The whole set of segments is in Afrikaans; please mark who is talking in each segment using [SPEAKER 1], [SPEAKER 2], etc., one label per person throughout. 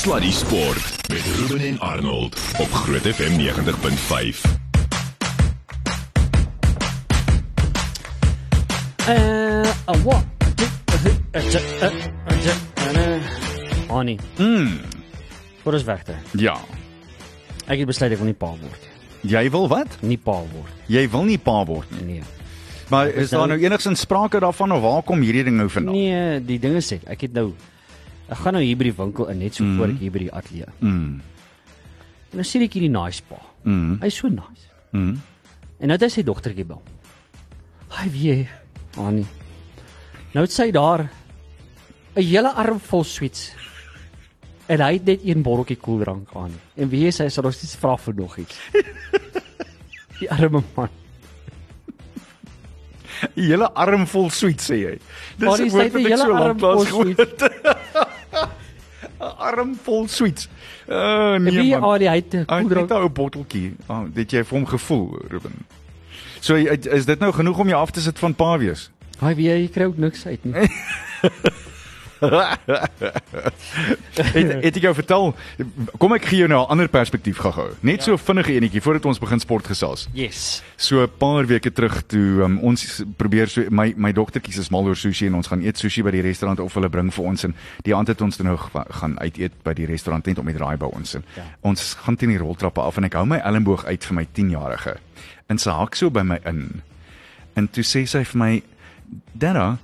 [SPEAKER 1] Sluddy Sport met Ruben en Arnold op Groot FM 90.5.
[SPEAKER 2] Uh, uh, what? Annie.
[SPEAKER 3] Mm.
[SPEAKER 2] Voor ons wegte.
[SPEAKER 3] Ja.
[SPEAKER 2] Ek het besluit ek wil nie pa word.
[SPEAKER 3] Jy wil wat?
[SPEAKER 2] Nie pa word.
[SPEAKER 3] Jy wil nie pa word nie.
[SPEAKER 2] Nee.
[SPEAKER 3] Maar is daar nou enigsins sprake daarvan of waar kom hierdie ding nou vandaan?
[SPEAKER 2] Nee, die ding is ek, ek het nou ek gaan nou hier by die winkel in net so mm. voor ek hier by die ateljee.
[SPEAKER 3] Mm.
[SPEAKER 2] En nou sien ek hierdie nice pa.
[SPEAKER 3] Mm.
[SPEAKER 2] Hy's so nice.
[SPEAKER 3] Mm.
[SPEAKER 2] En nou het hy sy dogtertjie bel. Hy wie Annie. Nou het sy daar 'n hele arm vol sweets. En hy het net een botteltjie koeldrank aan. En wie is hy sal ons net vra vir nog iets. Die arme man.
[SPEAKER 3] Die hele arm vol sweet sê jy.
[SPEAKER 2] Maar hy sê die hele arm vol sweets.
[SPEAKER 3] 'n Arm vol sweets. Uh nee
[SPEAKER 2] wie
[SPEAKER 3] man.
[SPEAKER 2] al die hy het 'n
[SPEAKER 3] Hy het 'n botteltjie. Oh, dit jy vir hom gevoel, Ruben. So is dit nou genoeg om jou af te sit van pa wees?
[SPEAKER 2] Hy wie jy kry ook niks uit nie.
[SPEAKER 3] het, het ek jou vertel kom ek gee jou nou 'n ander perspektief gou-gou. Net so vinnige enetjie voordat ons begin sport gesels.
[SPEAKER 2] Yes.
[SPEAKER 3] So 'n paar weke terug toe um, ons probeer so my my dogtertjies is mal oor sushi en ons gaan eet sushi by die restaurant of hulle bring vir ons en die aand het ons dan nou gaan uit eet by die restaurant net om die draai by ons en
[SPEAKER 2] Ja.
[SPEAKER 3] ons gaan teen die roltrappe af en ek hou my elmboog uit vir my 10-jarige. En sy hak so by my in. En toe sê sy vir my Dada,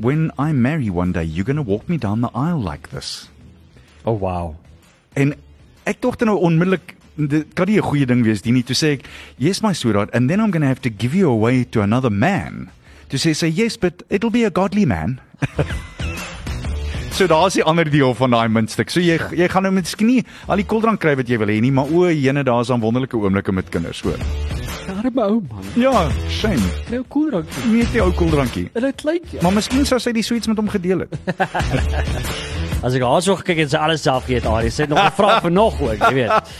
[SPEAKER 3] when I marry one day you're going to walk me down the aisle like this.
[SPEAKER 2] Oh wow.
[SPEAKER 3] En ek dink nou onmiddellik dit kan nie 'n goeie ding wees die nie toe sê ek yes my sweetheart and then I'm going to have to give you away to another man. Toe sê sy yes but it'll be a godly man. so daar's die ander deel van daai muntstuk. So jy jy gaan nou miskien nie al die koeldrank kry wat jy wil hê nie, maar o, jene daar's dan wonderlike oomblikke met kinders, hoor.
[SPEAKER 2] Arme ou man.
[SPEAKER 3] Ja, shame.
[SPEAKER 2] Nou koeldrank.
[SPEAKER 3] Nie die ou koeldrankie.
[SPEAKER 2] En dit lyk ja.
[SPEAKER 3] Maar miskien sou sy die sweets met hom gedeel het.
[SPEAKER 2] As ek haar so gekyk het, sy alles self geëet. Haar, sy het nog gevra vir nog ook, jy weet.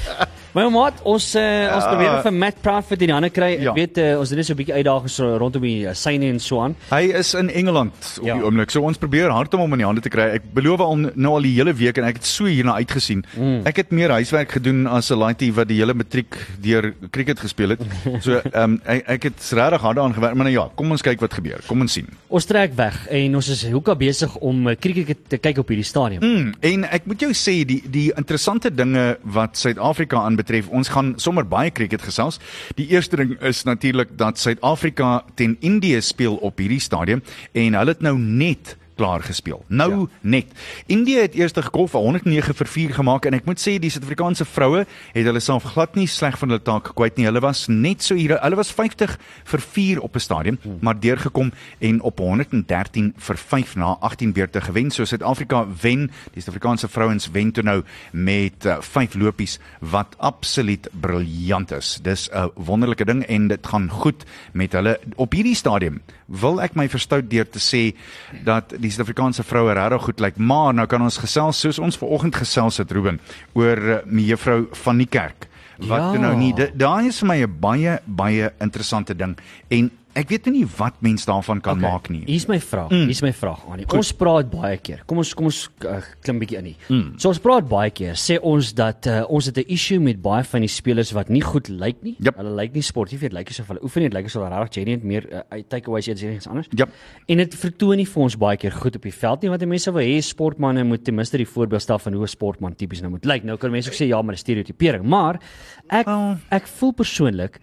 [SPEAKER 2] Maar maat, ons uh, ons probeer vir Matt Profit in die hande kry.
[SPEAKER 3] Ja.
[SPEAKER 2] Ek weet uh, ons het net so 'n bietjie uitdagings so rondom die uh, syne en so aan.
[SPEAKER 3] Hy is in Engeland op
[SPEAKER 2] Ja.
[SPEAKER 3] die oomblik. So ons probeer hard om hom in die hande te kry. Ek beloof al nou al die hele week en ek het so hierna uitgesien. Mm. Ek het meer huiswerk gedoen as 'n laaitie wat die hele matriek deur cricket gespeel het. So ehm um, ek, ek het regtig hard daaraan gewerk, maar nou ja, kom ons kyk wat gebeur. Kom ons sien.
[SPEAKER 2] Ons trek weg en ons is hoeka besig om uh, krieket te kyk op hierdie stadium.
[SPEAKER 3] Mm, en ek moet jou sê die die interessante dinge wat Suid-Afrika aanbetref, ons gaan sommer baie cricket gesels. Die eerste ding is natuurlik dat Suid-Afrika teen Indië speel op hierdie stadium en hulle het nou net klaar gespeel. Nou ja. net. Indië het eers gekolf vir 109 vir 4 gemaak en ek moet sê die Suid-Afrikaanse vroue het hulle self glad nie sleg van hulle taak kwyt nie. Hulle was net so hier. Hulle was 50 vir 4 op 'n stadium, hmm. maar deurgekom en op 113 vir 5 na 18 beurte gewen. So Suid-Afrika wen. Die Suid-Afrikaanse vrouens wen toe nou met 5 uh, lopies wat absoluut briljant is. Dis 'n wonderlike ding en dit gaan goed met hulle op hierdie stadium. Wil ek my verstout deur te sê dat die Suid-Afrikaanse vroue regtig goed lyk, maar nou kan ons gesels soos ons vanoggend gesels het Ruben oor uh, mevrou van die kerk. Wat
[SPEAKER 2] ja.
[SPEAKER 3] nou nie daai is vir my 'n baie baie interessante ding en ek weet nie wat mens daarvan kan okay. maak nie.
[SPEAKER 2] Hier's my vraag. Mm. Hier's my vraag aan. Ons praat baie keer. Kom ons kom ons uh, klim bietjie in hier. Mm. So ons praat baie keer. Sê ons dat uh, ons het 'n issue met baie van die spelers wat nie goed lyk nie.
[SPEAKER 3] Yep.
[SPEAKER 2] Hulle lyk nie sportief, dit lyk asof hulle oefen nie, dit lyk asof hulle regtig genuine meer uh, takeaways eet as iets anders.
[SPEAKER 3] Yep.
[SPEAKER 2] En dit vertoon nie vir ons baie keer goed op die veld nie want mense wil hê sportmense moet ten minste die voorbeeld stel van hoe 'n sportman tipies nou moet lyk. Nou kan mense ook sê ja, maar dis stereotipering, maar ek
[SPEAKER 3] Oh.
[SPEAKER 2] ek voel persoonlik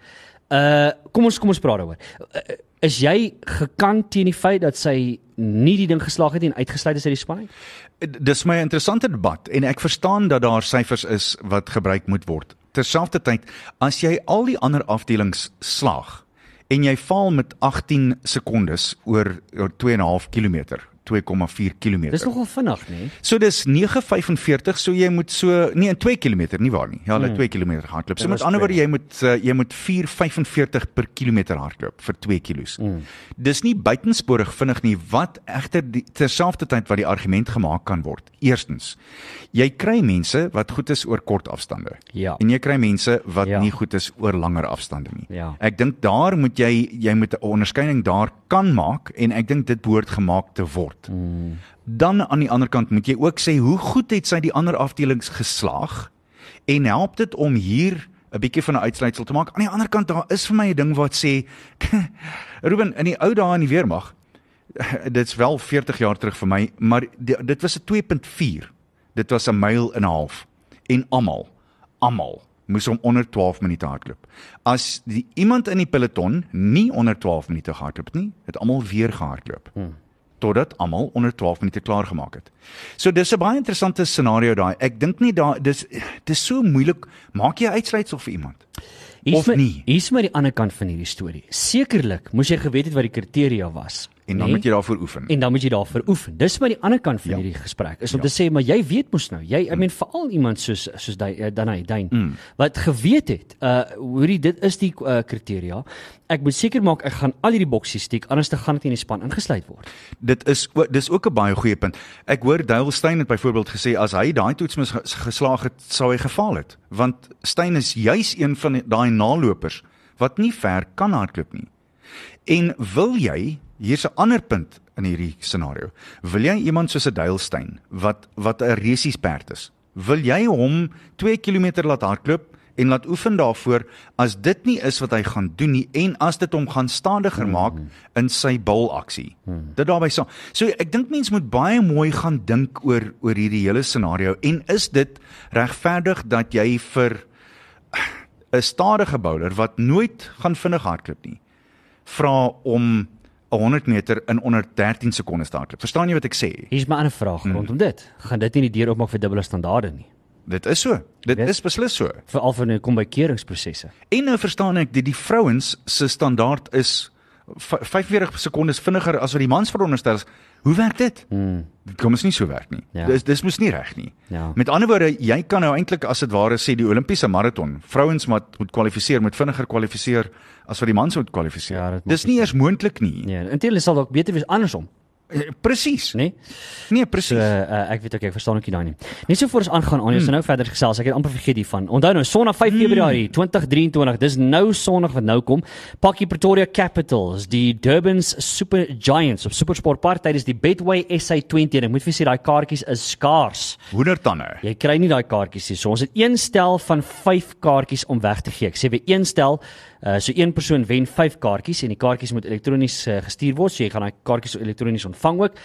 [SPEAKER 2] uh kom ons kom ons praat daaroor. Uh, is jy gekant teen die feit dat sy nie die ding geslaag het en uitgesluit is uit die span uit?
[SPEAKER 3] Dis my interessante debat en ek verstaan dat daar syfers is wat gebruik moet word. Terselfdertyd, as jy al die ander afdelings slaag en jy val met 18 sekondes oor oor 2.5 km, 2,4 km.
[SPEAKER 2] Dis nogal vinnig, nê?
[SPEAKER 3] So dis 9:45, so jy moet so nee, in 2 km, nie waar nie. Ja, hulle hmm. 2 km hardloop. So
[SPEAKER 2] Dit
[SPEAKER 3] met ander woorde jy moet uh, jy moet 4:45 per kilometer hardloop vir 2 kilos. Hmm. Dis nie buitensporig vinnig nie. Wat egter terselfdertyd wat die argument gemaak kan word. Eerstens, jy kry mense wat goed is oor kort afstande.
[SPEAKER 2] Ja.
[SPEAKER 3] En jy kry mense wat
[SPEAKER 2] Ja.
[SPEAKER 3] nie goed is oor langer afstande nie.
[SPEAKER 2] Ja.
[SPEAKER 3] Ek dink daar moet jy jy moet 'n onderskeiding daar kan maak en ek dink dit behoort gemaak te word. Word. Mm. Dan aan die ander kant moet jy ook sê hoe goed het sy die ander afdelings geslaag en help dit om hier 'n bietjie van 'n uitsluitsel te maak. Aan die ander kant daar is vir my 'n ding wat sê Ruben in die ou dae in die weermag dit's wel 40 jaar terug vir my, maar dit was 'n 2.4. Dit was 'n myl en 'n half en almal almal moes om onder 12 minute hardloop. As die iemand in die peloton nie onder 12 minute gehardloop nie, het almal weer gehardloop. Hmm. Totdat almal onder 12 minute klaar gemaak het. So dis 'n baie interessante scenario daai. Ek dink nie daar dis dis so moeilik maak jy uitsluitsel vir iemand.
[SPEAKER 2] Hier's my hier's my die ander kant van hierdie storie. Sekerlik moes jy geweet het wat die kriteria was.
[SPEAKER 3] En dan nee? moet jy daarvoor oefen.
[SPEAKER 2] En dan moet jy daarvoor oefen. Dis maar die ander kant van ja. hierdie gesprek. Is om ja. te sê maar jy weet mos nou. Jy mm. I mean veral iemand soos soos daai uh, Danai Duin mm. wat geweet het uh hoe dit is die uh, kriteria. Ek moet seker maak ek gaan al hierdie boksies steek anders te gaan dit in die span ingesluit word.
[SPEAKER 3] Dit is dis ook 'n baie goeie punt. Ek hoor Dale Steyn het byvoorbeeld gesê as hy daai toets mis geslaag het, sou hy gefaal het, want Steyn is juis een van daai nalopers wat nie ver kan hardloop nie. En wil jy hier's 'n ander punt in hierdie scenario. Wil jy iemand soos 'n Duilstein wat wat 'n resiesperd is? Wil jy hom 2 km laat hardloop en laat oefen daarvoor as dit nie is wat hy gaan doen nie en as dit hom gaan stadiger hmm. maak in sy bulaksie. Hmm. Dit daarbey so. So ek dink mense moet baie mooi gaan dink oor oor hierdie hele scenario en is dit regverdig dat jy vir 'n stadige bowler wat nooit gaan vinnig hardloop nie vra om 100 meter in onder 13 sekondes hardloop. Verstaan jy wat ek sê?
[SPEAKER 2] Hier's my ander vraag hmm. rondom dit. Gaan dit nie die deur oopmaak vir dubbele standaarde nie?
[SPEAKER 3] Dit is so. Dit Weet? is beslis so.
[SPEAKER 2] Veral vir nou kom by keuringsprosesse.
[SPEAKER 3] En nou verstaan ek dat die vrouens se standaard is 45 sekondes vinniger as wat die mans veronderstel is. Hoe werk dit? Hmm. Dit kom ons nie so werk nie. Ja. Dis dis mos nie reg nie. Ja. Met ander woorde, jy kan nou eintlik as dit ware sê die Olimpiese maraton, vrouens wat moet kwalifiseer, moet vinniger kwalifiseer as wat die mans moet kwalifiseer. Ja, dis nie eers moontlik nie.
[SPEAKER 2] Nee, intendeel sal dalk beter wees andersom.
[SPEAKER 3] Eh, presies,
[SPEAKER 2] nê? Nee?
[SPEAKER 3] Nee, presies. So,
[SPEAKER 2] uh, ek weet ook ek verstaan ook nie daai nie. Net so voor ons aangaan, ons hmm. nou verder gesels. Ek het amper vergeet hiervan. Onthou nou Sondag 5 hmm. Februarie 2023. Dis nou Sondag wat nou kom. Pakkie Pretoria Capitals, die Durbans Super Giants op Supersport Park tydens die Betway SA20. Ek moet vir sê daai kaartjies is skaars.
[SPEAKER 3] Hoendertande.
[SPEAKER 2] Jy kry nie daai kaartjies nie. So ons het een stel van 5 kaartjies om weg te gee. Ek sê vir een stel Uh so een persoon wen 5 kaartjies en die kaartjies moet elektronies uh, gestuur word. So jy gaan daai kaartjies elektronies ontvang ook.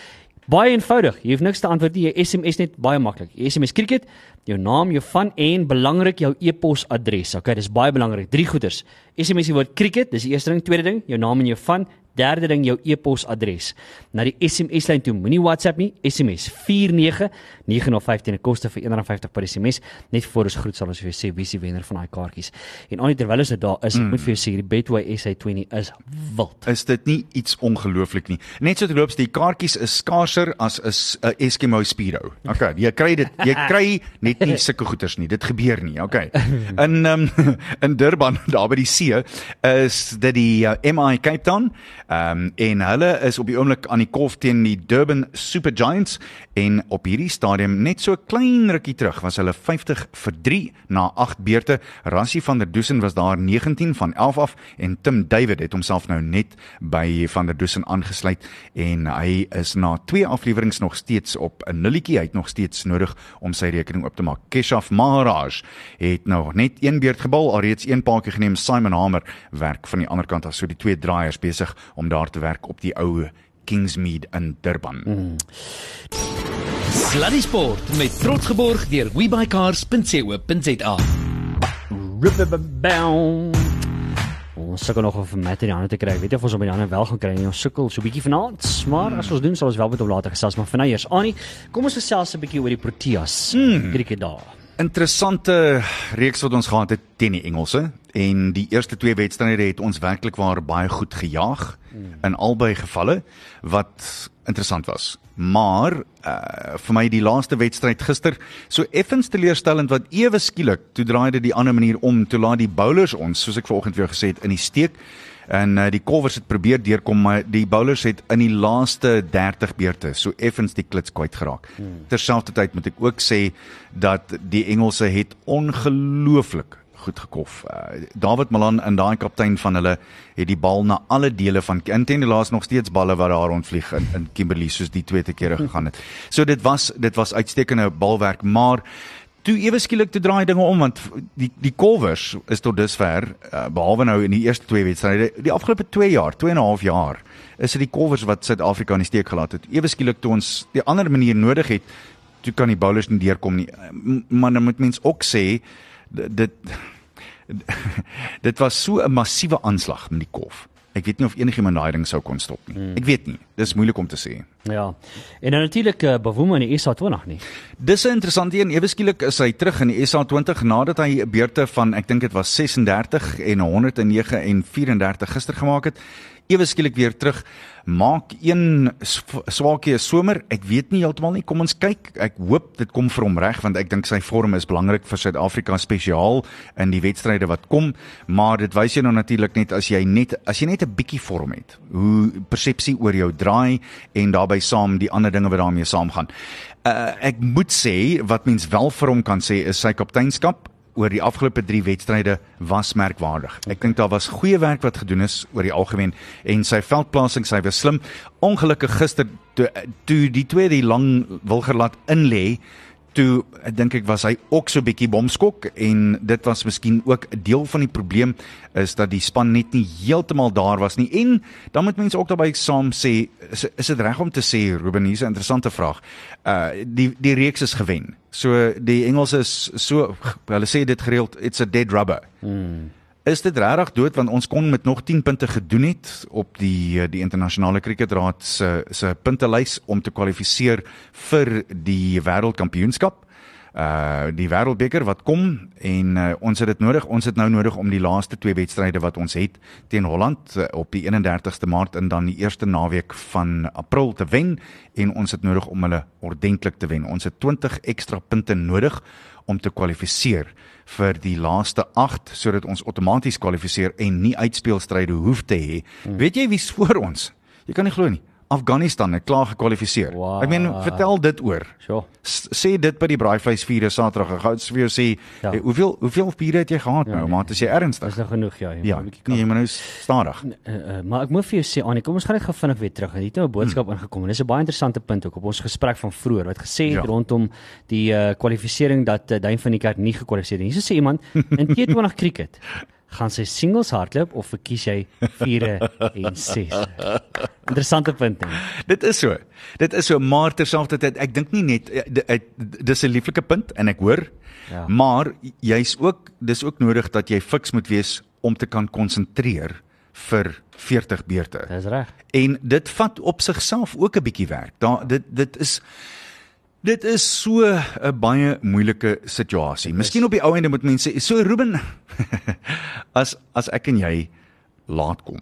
[SPEAKER 2] Baie eenvoudig. Jy hoef niks te antwoord nie. Jy SMS net baie maklik. SMS cricket, jou naam, jou van en belangrik jou e-posadres. Okay, dis baie belangrik. Drie goeders. SMS die woord cricket, dis die eerste ding, tweede ding, jou naam en jou van, Derde ding jou e-posadres. Na die SMS lyn toe, moenie WhatsApp nie, SMS 49905 teen 'n koste vir R1.50 per SMS. Net voor ons groet sal ons vir jou sê wie se wenner van daai kaartjies. En aan terwyl ons dit daar is, mm. moet vir jou sê die Betway SA20 is wild.
[SPEAKER 3] Is dit nie iets ongelooflik nie? Net so te loop, die kaartjies is skaarser as 'n uh, Eskimo Speedo. Okay, jy kry dit, jy kry net nie sulke goeders nie. Dit gebeur nie. Okay. In um, in Durban, daar by die see, is dit die uh, MI Cape Town Ehm um, en hulle is op die oomblik aan die kolf teen die Durban Super Giants en op hierdie stadium net so klein rukkie terug was hulle 50 vir 3 na 8 beurte. Rassie van der Dusen was daar 19 van 11 af en Tim David het homself nou net by van der Dusen aangesluit en hy is na twee afleweringe nog steeds op 'n nulletjie. Hy het nog steeds nodig om sy rekening oop te maak. Keshav Maharaj het nog net een beurt gebal, alreeds een paadjie geneem. Simon Hamer werk van die ander kant af, so die twee draaiers besig om daar te werk op die ou Kingsmead in Durban. Mm.
[SPEAKER 4] Sluddy Sport met trots geborg deur webycars.co.za.
[SPEAKER 2] Ons sukkel nog om vir Matt in die hande te kry. Weet jy of ons hom in die hande wel gaan kry? Ons sukkel so 'n bietjie vanaand, maar as ons doen sal ons wel met hom later gesels, maar vir nou eers. Annie, kom ons gesels 'n bietjie oor die Proteas. Mm. Krieke daar
[SPEAKER 3] interessante reeks wat ons gehad het teen die Engelse en die eerste twee wedstryde het ons werklik waar baie goed gejaag hmm. in albei gevalle wat interessant was. Maar uh vir my die laaste wedstryd gister so effens teleurstellend wat ewe skielik toe draai dit die ander manier om toe laat die bowlers ons soos ek vanoggend weer gesê het in die steek en uh, die Covers het probeer deurkom maar die bowlers het in die laaste 30 beurte so effens die klits kwyt geraak. Hmm. Terselfdertyd moet ek ook sê dat die Engelse het ongelooflik goed gekof. Uh, David Malan en daai kaptein van hulle het die bal na alle dele van intendie laas nog steeds balle wat daar rondvlieg in, in Kimberley soos die twee te kere gegaan het. So dit was dit was uitstekende balwerk, maar toe ewe skielik te draai dinge om want die die Colvers is tot dusver uh, behalwe nou in die eerste twee wedstryde die afgelope 2 jaar, 2 en 'n half jaar is dit die Colvers wat Suid-Afrika in die steek gelaat het. Ewe skielik toe ons die ander manier nodig het, toe kan die bowlers nie deurkom nie. M- Maar dan moet mens ook sê d- dit dit was so 'n massiewe aanslag met die kolf. Ek weet nie of enigiemand daai ding sou kon stop nie. Hmm. Ek weet nie. Dis moeilik om te sê.
[SPEAKER 2] Ja. En dan natuurlik uh, Bavuma in die SA20 nie.
[SPEAKER 3] Dis 'n interessante een. Ewe skielik is hy terug in die SA20 nadat hy 'n beurte van ek dink dit was 36 en 109 en 34 gister gemaak het. Ewe skielik weer terug. Maak een sw- swaakie somer. Ek weet nie heeltemal nie. Kom ons kyk. Ek hoop dit kom vir hom reg want ek dink sy vorm is belangrik vir Suid-Afrika spesiaal in die wedstryde wat kom, maar dit wys jou nou natuurlik net as jy net as jy net 'n bietjie vorm het, hoe persepsie oor jou draai en daarbey saam die ander dinge wat daarmee saamgaan. Uh, ek moet sê wat mens wel vir hom kan sê is sy kapteinskap oor die afgelope 3 wedstryde was merkwaardig. Ek dink daar was goeie werk wat gedoen is oor die algemeen en sy veldplasing, sy was slim. Ongelukkig gister toe toe die twee die lang wilger laat inlê, toe dink ek was hy ook so bietjie bomskok en dit was miskien ook 'n deel van die probleem is dat die span net nie heeltemal daar was nie en dan moet mense ook daarbey saam sê is, is dit reg om te sê Ruben hier's 'n interessante vraag. Uh die die reeks is gewen. So die Engelse is so hulle sê dit gereeld it's a dead rubber.
[SPEAKER 2] Hmm.
[SPEAKER 3] Is dit regtig dood want ons kon met nog 10 punte gedoen het op die die internasionale kriketraad se se puntelys om te kwalifiseer vir die wêreldkampioenskap. Uh die wêreldbeker wat kom en uh, ons het dit nodig. Ons het nou nodig om die laaste twee wedstryde wat ons het teen Holland uh, op die 31ste Maart en dan die eerste naweek van April te wen en ons het nodig om hulle ordentlik te wen. Ons het 20 ekstra punte nodig om te kwalifiseer vir die laaste 8 sodat ons outomaties kwalifiseer en nie uitspelstryde hoef te hê. Hmm. Weet jy wie's voor ons? Jy kan nie glo nie. Afghanistan het klaar gekwalifiseer.
[SPEAKER 2] Wow.
[SPEAKER 3] Ek meen, vertel dit oor.
[SPEAKER 2] Sjoe.
[SPEAKER 3] S sê dit by die braaivleisvure Saterdag. Ek gou vir jou sê,
[SPEAKER 2] Ja.
[SPEAKER 3] hey, hoeveel hoeveel vure het jy gehad
[SPEAKER 2] Ja,
[SPEAKER 3] nou?
[SPEAKER 2] nee.
[SPEAKER 3] Maar as jy ernstig.
[SPEAKER 2] Dis nou genoeg ja. jy
[SPEAKER 3] Ja,
[SPEAKER 2] moet 'n bietjie
[SPEAKER 3] nee, jy moet nou stadig.
[SPEAKER 2] Uh, uh, maar ek moet vir jou sê Annie, kom ons gaan net gou vinnig weer terug. Hier het nou 'n boodskap hmm. ingekom en dis 'n baie interessante punt ook op ons gesprek van vroeër wat gesê het ja. Rondom die uh, kwalifisering dat uh, Duin van die Kerk nie gekwalifiseer het. Hier sê iemand in T20 cricket gaan sy singles hardloop of verkies jy vure en ses. Interessante punt nee.
[SPEAKER 3] Dit is so. Dit is so, maar terselfdertyd ek dink nie net eh, di- dis 'n lieflike punt en ek hoor.
[SPEAKER 2] Ja.
[SPEAKER 3] Maar jy's ook dis ook nodig dat jy fiks moet wees om te kan konsentreer vir 40 beurte.
[SPEAKER 2] Dis reg.
[SPEAKER 3] En dit vat op sigself ook 'n bietjie werk. Daar dit dit is dit is so 'n baie moeilike situasie. Miskien op die ou ende moet mense sê, so Ruben as as ek en jy laat kom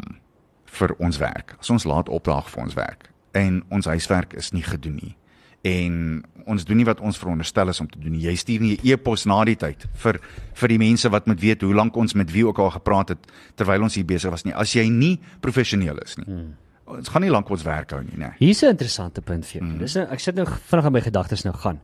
[SPEAKER 3] vir ons werk. As ons laat opdaag vir ons werk en ons huiswerk is nie gedoen nie en ons doen nie wat ons veronderstel is om te doen nie. Jy stuur nie 'n e-pos na die tyd vir vir die mense wat moet weet hoe lank ons met wie ook al gepraat het terwyl ons hier besig was nie. As jy nie professioneel is nie. Hmm. Ons gaan nie lank ons werk hou nie, né?
[SPEAKER 2] Hier's 'n interessante punt vir jou. Mm. Dis 'n ek sit nou vinnig aan my gedagtes nou gaan.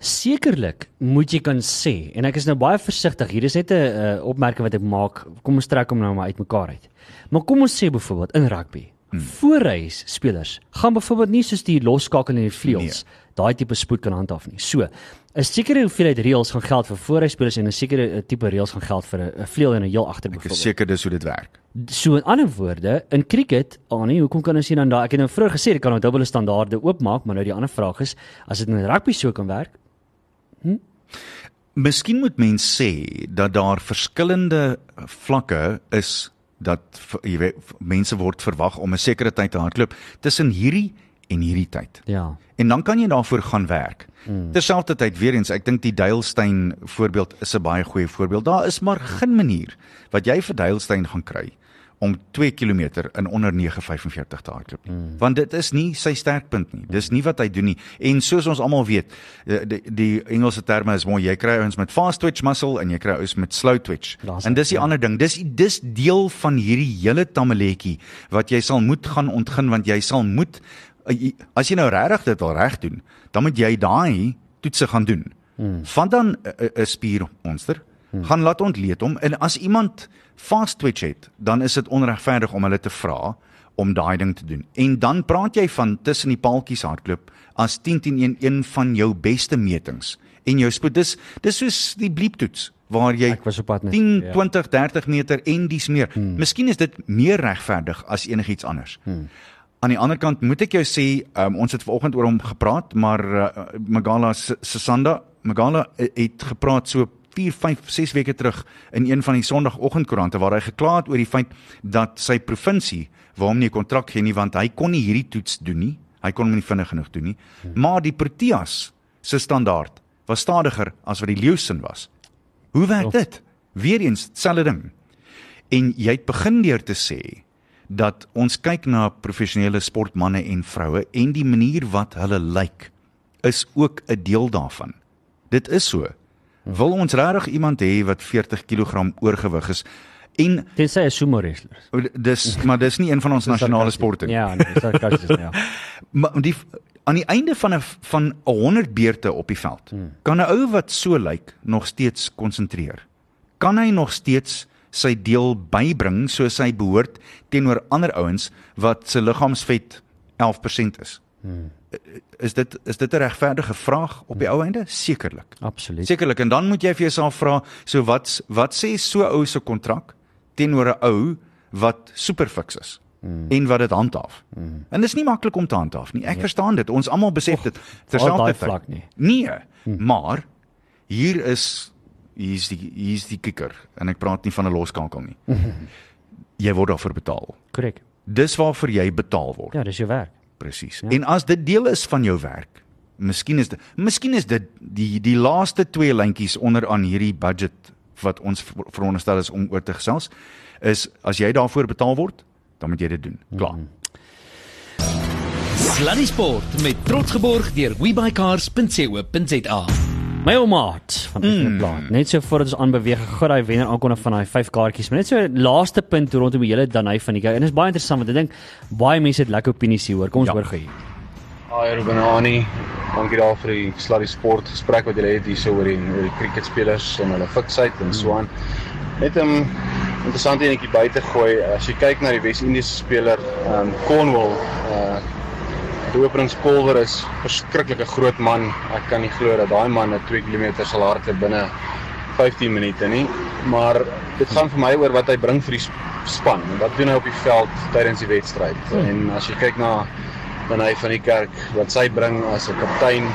[SPEAKER 2] Sekerlik moet jy kan sê en ek is nou baie versigtig. Hier is net 'n uh, opmerking wat ek maak. Kom ons trek hom nou maar uitmekaar uit. Maar kom ons sê byvoorbeeld in rugby. Hmm. Voorreis spelers gaan byvoorbeeld nie soos die losskakel en die vleuels nee. daai tipe spoed kan handhaaf nie. So, 'n sekere hoeveelheid reëls gaan geld vir voorreis spelers en 'n sekere uh, tipe reëls gaan geld vir 'n vleuel en 'n heel agter
[SPEAKER 3] Ek is
[SPEAKER 2] byvoorbeeld.
[SPEAKER 3] seker dis hoe dit werk.
[SPEAKER 2] So in ander woorde, in cricket, Annie, hoekom kan ons nie dan daai ek het nou vroeër gesê dit kan nou dubbele standaarde oopmaak, maar nou die ander vraag is, as dit in rugby so kan werk,
[SPEAKER 3] Miskien moet mens sê dat daar verskillende vlakke is dat jy weet mense word verwag om 'n sekere tyd te hardloop tussen hierdie en hierdie tyd.
[SPEAKER 2] ja.
[SPEAKER 3] En dan kan jy daarvoor gaan werk. Hmm. Terselfdertyd weer eens, ek dink die Duilstein voorbeeld is 'n baie goeie voorbeeld. Daar is maar geen manier wat jy vir Duilstein gaan kry om 2 km in onder 9:45 te hardloop nie. Hmm. Want dit is nie sy sterkpunt nie. Dis nie wat hy doen nie. En soos ons almal weet, die, die, die Engelse terme is mooi. Jy kry ouens met fast twitch muscle en jy kry ouens met slow twitch.
[SPEAKER 2] Daar's
[SPEAKER 3] En dis die
[SPEAKER 2] ja.
[SPEAKER 3] ander ding. Dis dis deel van hierdie hele tammeletjie wat jy sal moet gaan ontgin want jy sal moet eh, as jy nou regtig dit wil reg doen, dan moet jy daai toetse gaan doen. Hmm. Van dan 'n 'n spiermonster hmm. gaan laat ontleed hom en as iemand fast twitch het, dan is dit onregverdig om hulle te vra om daai ding te doen. En dan praat jy van tussen die paaltjies hardloop as 10 10 1 een van jou beste metings en jou spoed dis dis soos die blieptoets waar jy
[SPEAKER 2] Ek was op pad net,
[SPEAKER 3] 10
[SPEAKER 2] ja.
[SPEAKER 3] 20 30 meter en dis meer. Hmm. Miskien is dit meer regverdig as enigiets anders. Hmm. Aan die ander kant moet ek jou sê, um, ons het vanoggend oor hom gepraat, maar uh, Magala S- Sisanda, Magala uh, het gepraat so 4, 5, 6 weke terug in een van die Sondagoggendkoerante waar hy gekla het oor die feit dat sy provinsie waar hom nie 'n kontrak gee nie want hy kon nie hierdie toets doen nie. Hy kon hom nie vinnig genoeg doen nie. Maar die Proteas se standaard was stadiger as wat die Leeusin was. Hoe werk dit? Weereens selfde ding. En jy het begin deur te sê dat ons kyk na professionele sportmense en vroue en die manier wat hulle lyk is ook 'n deel daarvan. Dit is so. Wil ons regtig iemand hê wat 40 kg oorgewig is en
[SPEAKER 2] Tensy 'n sumo wrestler.
[SPEAKER 3] dis maar dis nie een van ons nasionale sporte nie.
[SPEAKER 2] Ja, nee, sarkasties, ja.
[SPEAKER 3] Maar die aan die einde van 'n van 'n 100 beurte op die veld hmm. kan 'n ou wat so lyk nog steeds konsentreer. Kan hy nog steeds sy deel bybring soos hy behoort teenoor ander ouens wat se liggaamsvet 11% is. Hmm. Is dit is dit 'n regverdige vraag op die ou einde? Sekerlik.
[SPEAKER 2] Absoluut.
[SPEAKER 3] Sekerlik en dan moet jy vir jouself vra, so wat wat sê so ou se kontrak teenoor 'n ou wat superfiks is mm. en wat dit handhaaf. Mm. En dit is nie maklik om te handhaaf nie. Ek ja. verstaan dit. Ons almal besef dit terselfdertyd.
[SPEAKER 2] nie.
[SPEAKER 3] Nee, mm. maar hier is hier's die hier's die kikker en ek praat nie van 'n loskankel nie. jy word daarvoor betaal.
[SPEAKER 2] Korrek.
[SPEAKER 3] Dis waarvoor jy betaal word.
[SPEAKER 2] Ja, dis jou werk.
[SPEAKER 3] Presies. Ja. En as dit deel is van jou werk, miskien is dit miskien is dit die die laaste twee lyntjies onder aan hierdie budget wat ons ver- veronderstel is om oor te gesels, is as jy daarvoor betaal word, dan moet jy dit doen. Klaar. Mm.
[SPEAKER 4] Sluddy Sport met trots geborg deur webycars.co.za.
[SPEAKER 2] My oumaat van mm. plan. Net so voordat ons aanbeweeg, gou daai wenner aankondig van daai vyf kaartjies, maar net so laaste punt rondom die hele Danai van die kyk. En dit is baie interessant want ek dink baie mense het lekker opinies hieroor. Kom ons
[SPEAKER 3] Ja.
[SPEAKER 2] hoor gou hier.
[SPEAKER 5] Hi Ruben Ani. Dankie daar vir die Sluddy Sport gesprek wat julle het hier so oor die oor die cricketspelers en hulle fiksheid en so aan. Net 'n um, interessante enetjie buite gooi. As jy kyk na die Wes-Indiese speler, um Cornwall, uh die openingspolwer is verskriklike groot man. Ek kan nie glo dat daai man 'n 2 km sal hardloop binne 15 minute nie. Maar dit gaan vir my oor wat hy bring vir die sp- span. Wat doen hy op die veld tydens die wedstryd? En as jy kyk na dan hy van die kerk wat sy bring as 'n kaptein,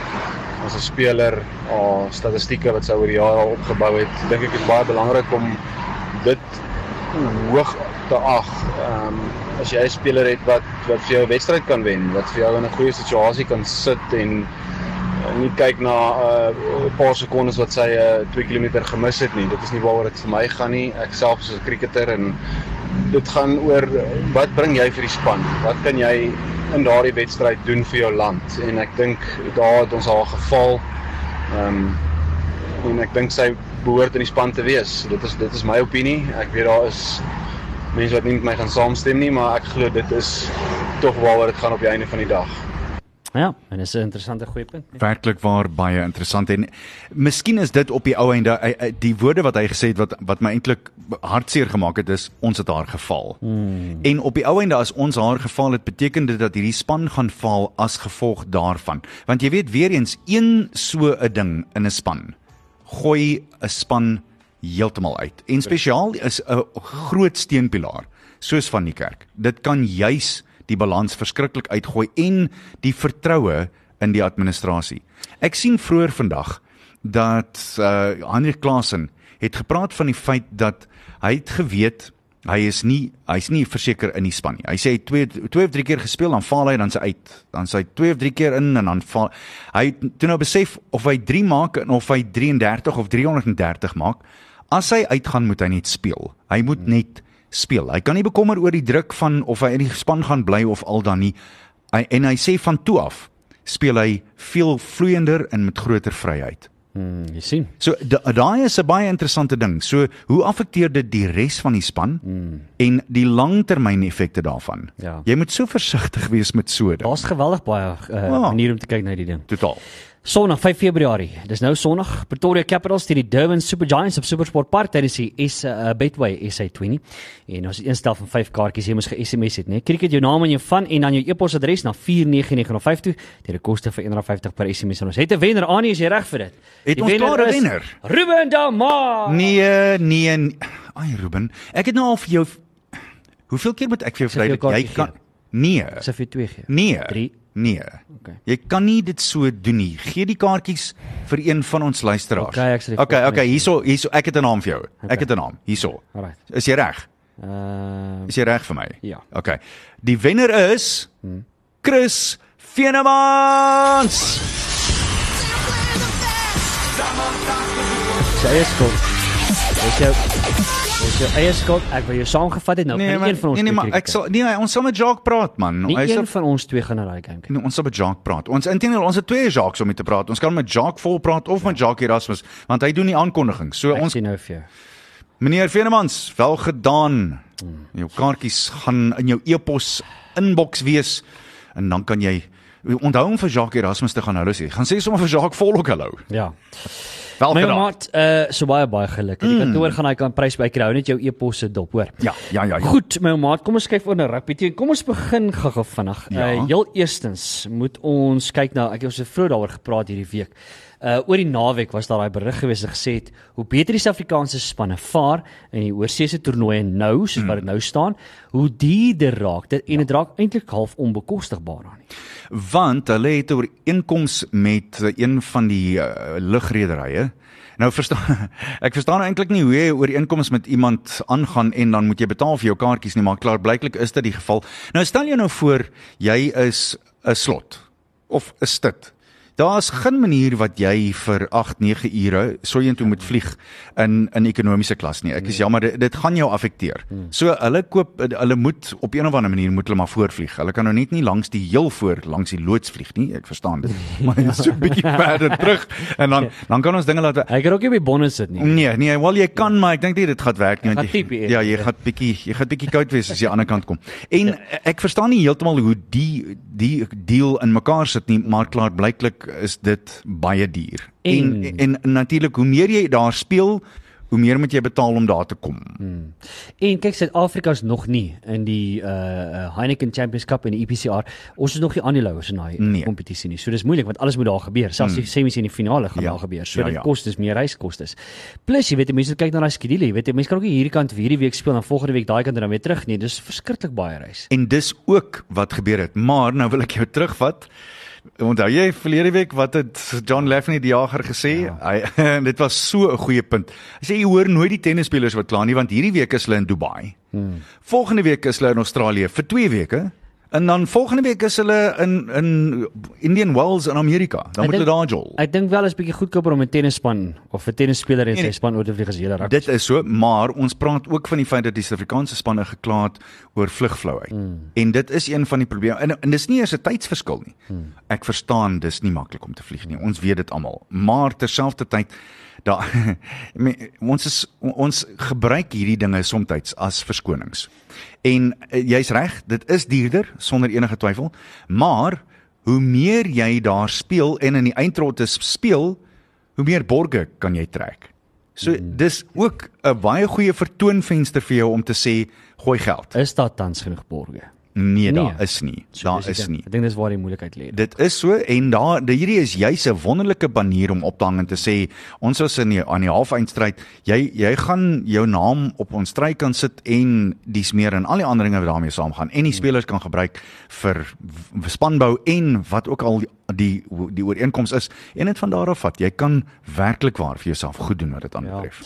[SPEAKER 5] as 'n speler, oh, statistieke wat sy oor die jare al opgebou het. Dink ek is baie belangrik om dit hoog te ag. Ehm um, as jy 'n speler het wat wat vir jou 'n wedstryd kan wen, wat vir jou in 'n goeie situasie kan sit en en nie kyk na 'n uh, paar sekondes wat sy uh, 2 km gemis het nie. Dit is nie waaroor dit vir my gaan nie. Ek self is 'n cricketer en dit gaan oor wat bring jy vir die span? Wat kan jy in daardie wedstryd doen vir jou land? En ek dink daar het ons al geval. Ehm um, en ek dink sy behoort in die span te wees. Dit is dit is my opinie. Ek weet daar is mense wat nie met my gaan saamstem nie, maar ek glo dit is tog waaroor dit gaan op die einde van die dag.
[SPEAKER 2] Ja, en dis 'n interessante goeie punt. nee.
[SPEAKER 3] Werklik waar baie interessant en miskien is dit op die ou einde hy- hy- die woorde wat hy gesê het wat wat my eintlik hartseer gemaak het is ons het haar geval. Hmm. En op die ou einde as ons haar geval het beteken dit dat hierdie span gaan val as gevolg daarvan. Want jy weet weer eens een so 'n ding in 'n span gooi 'n span heeltemal uit. En spesiaal is 'n groot steunpilaar soos van die kerk. Dit kan juis die balans verskriklik uitgooi en die vertroue in die administrasie. Ek sien vroeër vandag dat uh Hendrik Klasen het gepraat van die feit dat hy het geweet hy is nie hy's nie verseker in die span nie. Hy sê hy twee twee of drie keer gespeel dan val hy dan sy uit. Dan sy twee of drie keer in en dan val hy toe nou besef of hy 3 maak en of hy 33 of 330 maak. As hy uitgaan moet hy net speel. Hy moet net speel. Hy kan nie bekommer oor die druk van of hy in die span gaan bly of al dan nie. Hy, en hy sê van toe af speel hy veel vloeiender en met groter vryheid.
[SPEAKER 2] Hmm, jy sien.
[SPEAKER 3] So da- daai is 'n baie interessante ding. So hoe affekteer dit die res van die span mm. en die langtermyneffekte daarvan?
[SPEAKER 2] Ja.
[SPEAKER 3] Jy moet so versigtig wees met so 'n ding.
[SPEAKER 2] Daar's geweldig baie uh,
[SPEAKER 3] Ja.
[SPEAKER 2] maniere om te kyk na die ding.
[SPEAKER 3] Totaal.
[SPEAKER 2] Sondag 5 Februarie. Dis nou Sondag. Pretoria Capitals teen die Durban Super Giants op SuperSport Park tydens die S uh, Betway SA20. En ons het een stel van 5 kaartjies jy moet ge-SMS het, né? Kriket jou naam en jou van en dan jou e-posadres na 49905 toe teen 'n koste van R1.50 per SMS. En ons het 'n wenner. Anie, is jy reg vir dit?
[SPEAKER 3] Het
[SPEAKER 2] Die
[SPEAKER 3] ons klaar 'n
[SPEAKER 2] is
[SPEAKER 3] wenner?
[SPEAKER 2] Ruben Damar.
[SPEAKER 3] Nee, nee. nee. Ai Ruben, ek het nou al vir jou Hoeveel keer moet ek vir jou verduidelik? Jy kan Nee.
[SPEAKER 2] Ek sê vir 2 gee.
[SPEAKER 3] Nee.
[SPEAKER 2] 3.
[SPEAKER 3] Nee.
[SPEAKER 2] Okay.
[SPEAKER 3] Jy kan nie dit so doen nie. Gee die kaartjies vir een van ons luisteraars.
[SPEAKER 2] Okay, ek die
[SPEAKER 3] Okay, okay,
[SPEAKER 2] sê.
[SPEAKER 3] hierso, hierso, ek het 'n naam vir jou.
[SPEAKER 2] Okay.
[SPEAKER 3] Ek het 'n naam. Hierso.
[SPEAKER 2] Alright.
[SPEAKER 3] Is jy reg?
[SPEAKER 2] Ehm
[SPEAKER 3] Is jy reg vir my?
[SPEAKER 2] Ja.
[SPEAKER 3] Okay. Die wenner is Chris Venemans.
[SPEAKER 2] Sy eie skuld. Dis jou Dis jou eie skuld. Ek wil jou saamgevat het nou.
[SPEAKER 3] Nee, maar,
[SPEAKER 2] een van ons
[SPEAKER 3] nee, nee, maar ek sal nee, ons sal met Jacques praat man.
[SPEAKER 2] Nie
[SPEAKER 3] Hy
[SPEAKER 2] een
[SPEAKER 3] sal
[SPEAKER 2] van ons twee gaan na daai game kyk.
[SPEAKER 3] Nee, ons sal met Jacques praat. Ons intendeel ons het twee Jacques om mee te praat. Ons kan met Jacques vol praat of met Jacques Erasmus want hy doen die aankondiging. So
[SPEAKER 2] Ek
[SPEAKER 3] ons
[SPEAKER 2] sien nou vir jou.
[SPEAKER 3] meneer Venemans, wel gedaan. Jou kaartjies gaan in jou e-pos inbox wees en dan kan jy onthou om vir Jacques Erasmus te gaan hallo sê. Gaan sê sommer vir Jacques volk hallo.
[SPEAKER 2] Ja.
[SPEAKER 3] Wel
[SPEAKER 2] My
[SPEAKER 3] gedaan.
[SPEAKER 2] maat, uh so baie baie geluk. Die kantoor gaan hy kan prys by kry. Hou net jou e-posse dop, hoor.
[SPEAKER 3] Ja, ja, ja. ja.
[SPEAKER 2] Goed, my maat, kom ons kyk oor na rugby. Toe. Kom ons begin gou-gou vinnig.
[SPEAKER 3] Ja.
[SPEAKER 2] Uh heel eerstens moet ons kyk na ek het ons vroeër daaroor gepraat hierdie week. Uh oor die naweek was daar daai berig gewees wat gesê het hoe beter die Suid-Afrikaanse spanne vaar in die oorseese toernooie nou, soos wat dit nou staan, hoe duurder raak dit en dit raak eintlik half onbekostigbaar aan nie.
[SPEAKER 3] want hulle het 'n ooreenkoms met een van die uh, lugrederye. Nou verstaan ek verstaan eintlik nie hoe jy 'n ooreenkoms met iemand aangaan en dan moet jy betaal vir jou kaartjies nie, maar klaar blyklik is dit die geval. Nou stel jou nou voor jy is 'n slot of 'n stit. Daar's geen manier wat jy vir 8, 9 ure soontoe moet vlieg in in ekonomiese klas nie. Ek is jammer dit, dit gaan jou affekteer. So hulle koop hulle moet op een of ander manier moet hulle maar voorvlieg. Hulle kan nou net nie langs die heel voor langs die loods vlieg nie. Ek verstaan dit. Maar net so 'n bietjie verder terug en dan dan kan ons dinge laat
[SPEAKER 2] Ek het ook nie by bonus sit nie.
[SPEAKER 3] Nee, nee, wel jy kan maar ek dink nie dit gaan werk nie
[SPEAKER 2] Jy
[SPEAKER 3] want
[SPEAKER 2] eet.
[SPEAKER 3] ja, jy gaan bietjie jy gaan bietjie koud wees as jy aan die ander kant kom. En ek verstaan nie heeltemal hoe die die deal in mekaar sit nie, maar klaar blyklik is dit baie duur. En
[SPEAKER 2] En-
[SPEAKER 3] en, en natuurlik hoe meer jy daar speel, hoe meer moet jy betaal om daar te kom.
[SPEAKER 2] En kyk Suid-Afrika is nog nie in die uh, Heineken Champions Cup en die EPCR. Ons is nog nie aandeelhouers in daai
[SPEAKER 3] Nee.
[SPEAKER 2] kompetisie nie. So dis moeilik want alles moet daar gebeur. Selfs die semis en die finale gaan
[SPEAKER 3] Ja.
[SPEAKER 2] daar gebeur. So
[SPEAKER 3] Ja,
[SPEAKER 2] dit
[SPEAKER 3] ja.
[SPEAKER 2] kostes meer reiskostes. Plus jy weet mense kyk na daai skedule. Jy weet mense kan ook nie hierdie kant vir hierdie week speel en volgende week daai kant en dan weer terug nie. Dis verskriklik baie reis.
[SPEAKER 3] En dis ook wat gebeur het. Maar nou wil ek jou terugvat. Onthou jy verlede week wat het John Lafney die jager gesê? Ja. Hy dit was so 'n goeie punt. Hy sê jy hoor nooit die tennisspelers wat kla nie want hierdie week is hulle in Dubai. Hmm. Volgende week is hulle in Australië vir 2 weke. En dan volgende week is hulle in in Indian Wells in Amerika. Dan
[SPEAKER 2] Ek
[SPEAKER 3] moet hulle daar jol.
[SPEAKER 2] Ek dink wel is bietjie goedkoper om 'n tennisspan of 'n tennisspeler en
[SPEAKER 3] Nee,
[SPEAKER 2] sy
[SPEAKER 3] nee.
[SPEAKER 2] span oor te vlieg as hele rugby.
[SPEAKER 3] Dit is so, maar ons praat ook van die feit dat die Suid-Afrikaanse spanne gekla het oor vlugflouheid. Mm. En dit is een van die probleme. En, en dis nie eers 'n tydsverskil nie. Mm. Ek verstaan dis nie maklik om te vlieg nie. Ons weet dit almal. Maar terselfdertyd daar ons is ons gebruik hierdie dinge soms as verskonings. En uh, jy's reg, dit is duurder sonder enige twyfel, maar hoe meer jy daar speel en in die eindtrotte speel, hoe meer borge kan jy trek. So mm. dis ook 'n baie goeie vertoonvenster vir jou om te sê gooi geld.
[SPEAKER 2] Is daar tans genoeg borge?
[SPEAKER 3] Nee, daar
[SPEAKER 2] Nee.
[SPEAKER 3] is nie.
[SPEAKER 2] So
[SPEAKER 3] Daar is
[SPEAKER 2] ding.
[SPEAKER 3] nie.
[SPEAKER 2] Ek dink dis waar die moeilikheid lê.
[SPEAKER 3] Dit is so en daar die- hierdie is juis 'n wonderlike manier om op te hang en te sê ons is in die aan die halfeindstryd. Jy jy gaan jou naam op ons stry kan sit en dis meer en al die ander dinge wat daarmee saamgaan en die spelers kan gebruik vir spanbou en wat ook al die die ooreenkoms is en dit van daar af vat. Jy kan werklik waar vir jouself goed doen wat dit
[SPEAKER 2] Ja.
[SPEAKER 3] aanbetref.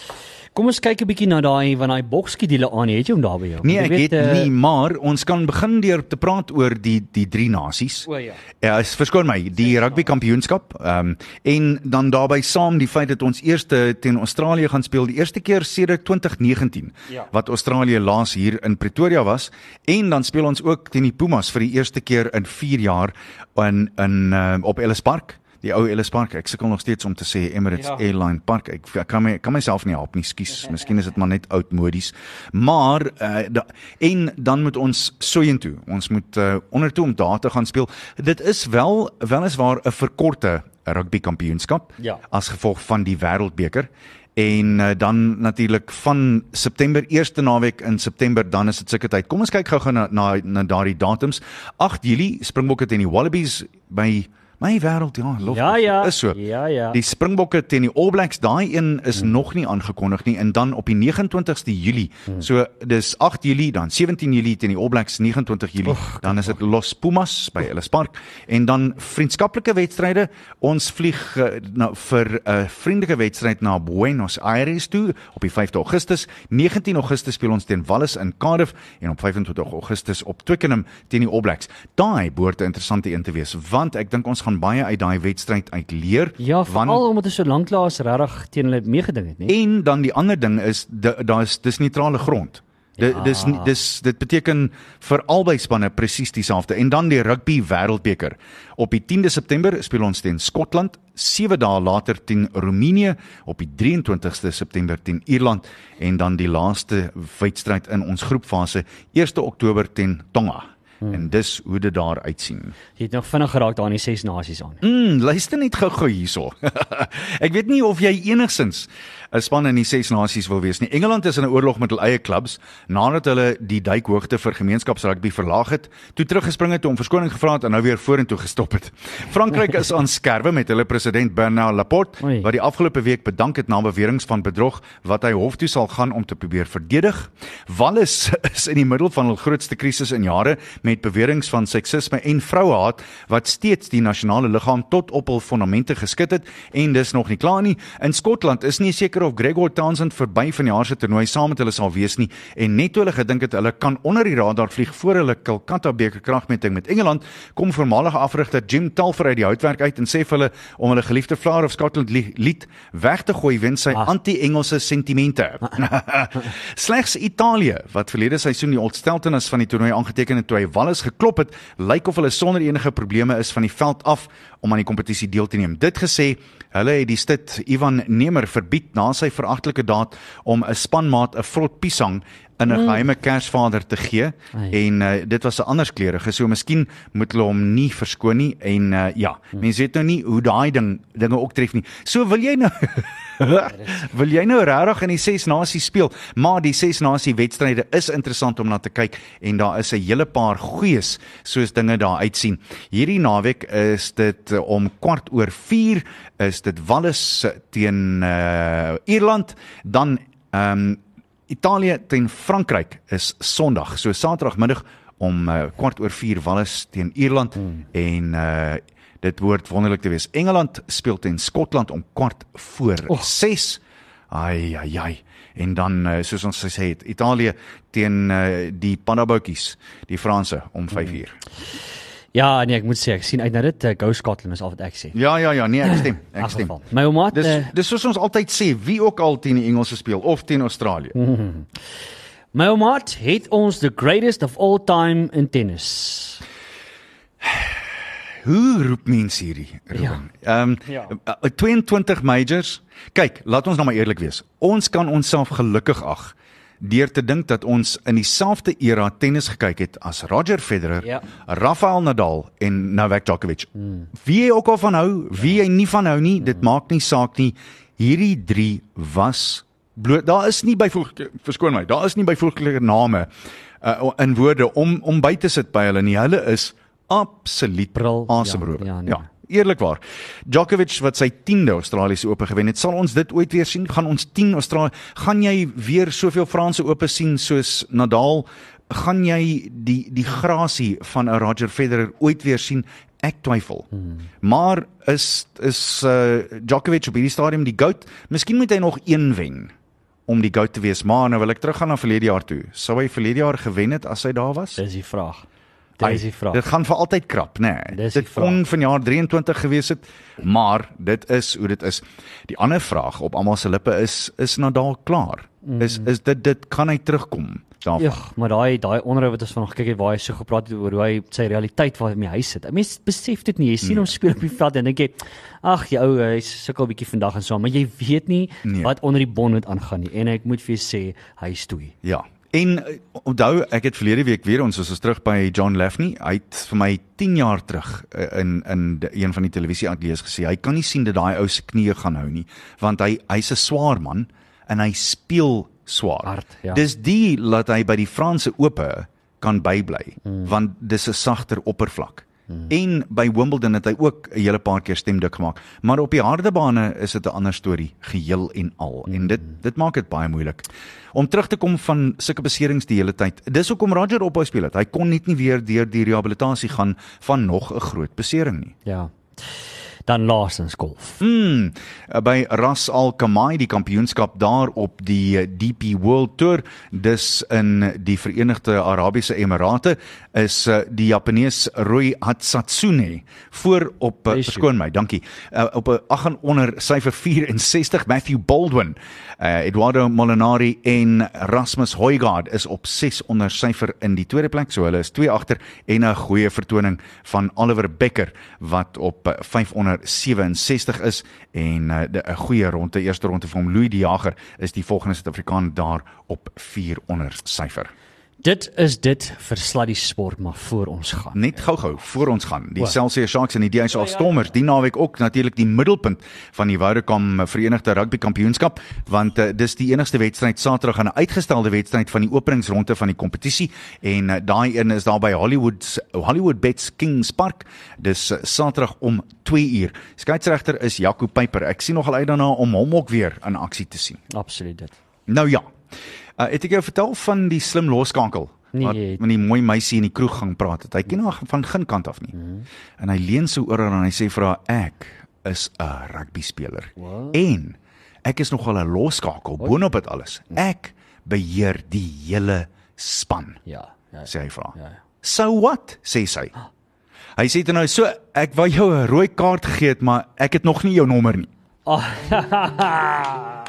[SPEAKER 2] Kom ons kyk 'n bietjie na daai van daai bokskedule aan. Het jy hom daar by jou?
[SPEAKER 3] Nee, ek
[SPEAKER 2] jy
[SPEAKER 3] het
[SPEAKER 2] weet, eh,
[SPEAKER 3] nie, maar ons kan begin deur te praat oor die die drie nasies.
[SPEAKER 2] O ja.
[SPEAKER 3] Ja, is verskoon my, die rugby kampioenskap. Ehm um, en dan daarbey saam die feit dat ons eerste teen Australië gaan speel, die eerste keer sedert 2019
[SPEAKER 2] Ja.
[SPEAKER 3] wat Australië laas hier in Pretoria was en dan speel ons ook teen die Pumas vir die eerste keer in 4 jaar in in uh, op Ellis Park. die ou Ellis Park. Ek sukkel nog steeds om te sê Emirates ja. Airline Park. Ek, ek kan my kan myself nie help nie, skus. Miskien is dit maar net oudmodies. Maar uh, da, en dan moet ons soontoe. Ons moet uh, ondertoe om daar te gaan speel. Dit is wel weliswaar 'n verkorte rugby kampioenskap
[SPEAKER 2] Ja.
[SPEAKER 3] as gevolg van die wêreldbeker en uh, dan natuurlik van September eerste naweek in September dan is dit seker tyd. Kom ons kyk gou-gou na na, na daardie datums. 8 Julie Springbokke teen die Wallabies by my wêreld ja, lof.
[SPEAKER 2] Ja ja.
[SPEAKER 3] Is so.
[SPEAKER 2] Ja ja.
[SPEAKER 3] Die Springbokke teen die All Blacks, daai een is hmm. nog nie aangekondig nie en dan op die 29ste Julie. Hmm. So dis 8 Julie, dan 17 Julie teen die All Blacks, 29 Julie. Och, dan is dit Los Pumas by Ellis Park en dan vriendskaplike wedstryde. Ons vlieg uh, nou vir 'n uh, vriendelike wedstryd na Buenos Aires toe op die 5de Augustus. 19 Augustus speel ons teen Wallis in Cardiff en op 25 Augustus op Twickenham teen die All Blacks. Daai behoort 'n interessante een te wees want ek dink ons gaan baie uit daai wedstryd uit leer.
[SPEAKER 2] Ja, veral omdat ons so lank laas regtig teen hulle meegeding het, nee.
[SPEAKER 3] En dan die ander ding is daar is dis neutrale grond. Dit
[SPEAKER 2] Ja.
[SPEAKER 3] dis dis dit beteken vir albei spanne presies dieselfde. En dan die rugby wêreldbeker. Op die 10de September speel ons teen Skotland, 7 dae later teen Roemenië, op die 23ste September teen Ierland en dan die laaste wedstryd in ons groepfase 1 Oktober teen Tonga. Hmm. En dis hoe dit daar uitsien.
[SPEAKER 2] Jy het nog vinnig geraak daar in die ses nasies aan.
[SPEAKER 3] Mm, luister net gou-gou hierso. ek weet nie of jy enigsins 'n span in die Ses Nasies wil wees nie. Engeland is in 'n oorlog met hul eie klubs nadat hulle die duikhoogte vir gemeenskapsrugby verlaag het, toe teruggespring het om verskoning gevra het en nou weer vorentoe gestop het. Frankryk is aan skerwe met hulle president Bernard Laporte
[SPEAKER 2] Oei.
[SPEAKER 3] wat die afgelope week bedank het na beweringe van bedrog wat hy hof toe sal gaan om te probeer verdedig. Wallis is in die middel van hul grootste krisis in jare met beweringe van seksisme en vrouehaat wat steeds die nasionale liggaam tot op hul fondamente geskit het en dis nog nie klaar nie. In Skotland is nie seker of Gregor Townsend verby van die jaar se toernooi saam met hulle sal wees nie en net toe hulle gedink het hulle kan onder die radar vlieg voor hulle Kolkata beker kragmeting met Engeland, kom voormalige afrigter Jim Telfer uit die houtwerk uit en sê vir hulle om hulle geliefde Flower of Scotland li- lied weg te gooi weens sy anti-Engelse sentimente. Slegs Italië wat verlede seisoen die ontsteltenis van die toernooi aangeteken het toe hy Wallis geklop het, lyk of hulle sonder enige probleme is van die veld af om aan die kompetisie deel te neem. Dit gesê, hulle het die stit Ivan Nemer verbied na sy veragtelike daad om 'n spanmaat 'n vrot piesang in 'n geheime Kersvader te gee.
[SPEAKER 2] Ai.
[SPEAKER 3] en uh, dit was 'n anders kleurige so miskien moet hulle hom nie verskoon nie. En uh, ja mense weet nou nie hoe daai ding dinge ook tref nie. So wil jy nou wil jy nou regtig in die ses nasies speel? Maar die ses nasie wedstryde is interessant om na te kyk en daar is 'n hele paar goeies soos dinge daar uitsien. Hierdie naweek is dit om kwart oor 4 is dit Wallis teen uh, Ierland. Dan ehm um, Italië teen Frankryk is Sondag, so Saterdagmiddag om uh, kwart oor 4 Wallis teen Ierland hmm. en uh dit word wonderlik te wees. Engeland speel teen Skotland om kwart voor
[SPEAKER 2] Och.
[SPEAKER 3] 6. Ai ai ai. En dan uh, soos ons gesê het, Italië teen uh, die Pandaboutjies, die Franse om 5 uur.
[SPEAKER 2] Ja, nee, ek moet sê ek sien uit na dit uh, Go Scotland is al wat ek sê.
[SPEAKER 3] Ja ja ja, nee, ek stem. Ek stem.
[SPEAKER 2] geval. My ouma
[SPEAKER 3] Dis dis soos ons altyd sê, wie ook al teen die Engelse speel of teen Australië.
[SPEAKER 2] my ouma het ons the greatest of all time in tennis.
[SPEAKER 3] Hoe roep mense hierdie? Ruben? Ehm
[SPEAKER 2] Ja.
[SPEAKER 3] um, 22 majors. Kyk, laat ons nou maar eerlik wees. Ons kan onsself gelukkig ag deur te dink dat ons in dieselfde era tennis gekyk het as Roger Federer,
[SPEAKER 2] Ja.
[SPEAKER 3] Rafael Nadal en Novak Djokovic. Hmm. Wie jy ook al van hou, wie jy nie van hou nie, dit maak nie saak nie. Hierdie drie was bloot daar is nie byvoeglike verskoon my, daar is nie byvoeglike name uh, in woorde om om by te sit by hulle nie. Hulle is absoluut
[SPEAKER 2] Bril,
[SPEAKER 3] asemroer.
[SPEAKER 2] ja, ja, nee.
[SPEAKER 3] ja. Eerlikwaar. Djokovic wat sy 10de Australiese Ope gewen het, sal ons dit ooit weer sien? Gaan ons 10 Australië gaan jy weer soveel Franse Ope sien soos Nadal? Gaan jy die die grasie van 'n Roger Federer ooit weer sien? Ek twyfel. Hmm. Maar is is uh, Djokovic op hierdie stadium die goat? Miskien moet hy nog een wen om die goat te wees. Maar nou wil ek teruggaan na verlede jaar toe. Sou hy verlede jaar gewen het as hy daar was?
[SPEAKER 2] Dis die vraag. Dit is die vraag.
[SPEAKER 3] Dit gaan vir altyd krap, né? Nee.
[SPEAKER 2] Dis die
[SPEAKER 3] Dit kon vanjaar 23 gewees het, maar dit is hoe dit is. Die ander vraag op almal se lippe is is Nadal klaar? Mm. Is is dit dit kan hy terugkom daarvan?
[SPEAKER 2] Ja, maar daai daai onderhoud wat ons vanoggend kyk het waar hy so gepraat het oor hoe hy sy realiteit waar hy in die huis sit. Mense besef dit nie. Jy sien hom speel op die veld en dink jy, ag, jy ou, hy sukkel 'n bietjie vandag en so, maar jy weet nie
[SPEAKER 3] Nee.
[SPEAKER 2] nee. wat onder die bonnet aangaan nie. En ek moet vir jou sê, hy stoei.
[SPEAKER 3] Ja. En uh, onthou, ek het verlede week weer ons was ons terug by John Lafney. Hy het vir my 10 jaar terug uh, in in de, een van die televisieateliers gesê hy kan nie sien dat daai ou se knieë gaan hou nie, want hy hy's 'n swaar man en hy speel swaar.
[SPEAKER 2] Hard, ja.
[SPEAKER 3] Dis die laat hy by die Franse Ope kan bybly, mm. want dis 'n sagter oppervlak. Hmm. En by Wimbledon het hy ook 'n hele paar keer stemdik gemaak, maar op die harde bane is dit 'n ander storie geheel en al. Hmm. En dit dit maak dit baie moeilik. Om terug te kom van sulke beserings die hele tyd. Dis hoekom Roger ophou speel het. Hy kon net nie weer deur die rehabilitasie gaan van nog 'n groot besering nie.
[SPEAKER 2] Ja. Dan laastens golf.
[SPEAKER 3] Mm, by Ras Al Khaimah die kampioenskap daar op die eh, DP World Tour dis in die Verenigde Arabiese Emirate is uh, die Japanees Rui Hatsatsune voor op
[SPEAKER 2] you.
[SPEAKER 3] verskoon my dankie uh, op 'n 8 en onder syfer 64 Matthew Baldwin uh, Eduardo Molinari en Rasmus Højgaard is op 6 onder syfer in die tweede plek so hulle is twee agter en 'n goeie vertoning van Oliver Becker wat op uh, 5 onder 67 is en uh, 'n goeie ronde eerste ronde vir hom Louis Die Jager is die volgende Suid-Afrikaan daar op 4 onder syfer
[SPEAKER 2] Dit is dit vir Sluddy Sport maar voor ons gaan.
[SPEAKER 3] Net gou-gou voor ons gaan. Die? Excelsior Sharks en die DSA Stormers, die naweek ook natuurlik die middelpunt van die Vodacom Verenigde Rugby Kampioenskap, want uh, dis die enigste wedstryd Saterdag en 'n uitgestelde wedstryd van die openingsronde van die kompetisie en uh, daai een is daar by Hollywood Hollywood Bets Kings Park. Dis uh, Saterdag om 2 uur. Skeieregter is Jaco Pyper. Ek sien nogal uit daarna om hom ook weer in aksie te sien.
[SPEAKER 2] Absoluut dit.
[SPEAKER 3] Nou ja. Uh, het ek jou vertel van die slim loskakel
[SPEAKER 2] Nee,
[SPEAKER 3] wat met die mooi meisie in die kroeg gaan praat het. Hy ken haar van geen kant af nie. Mm. En hy leun so oor haar en hy sê vir haar ek is 'n rugby speler.
[SPEAKER 2] Wat?
[SPEAKER 3] En ek is nogal 'n loskakel boonop dit alles. Ek beheer die hele span,
[SPEAKER 2] Ja. ja.
[SPEAKER 3] sê hy vir haar.
[SPEAKER 2] Ja, ja.
[SPEAKER 3] So what? sê sy. Hy sê toe nou so ek wou jou 'n rooi kaart gegee het, maar ek het nog nie jou nommer nie.
[SPEAKER 2] Oh,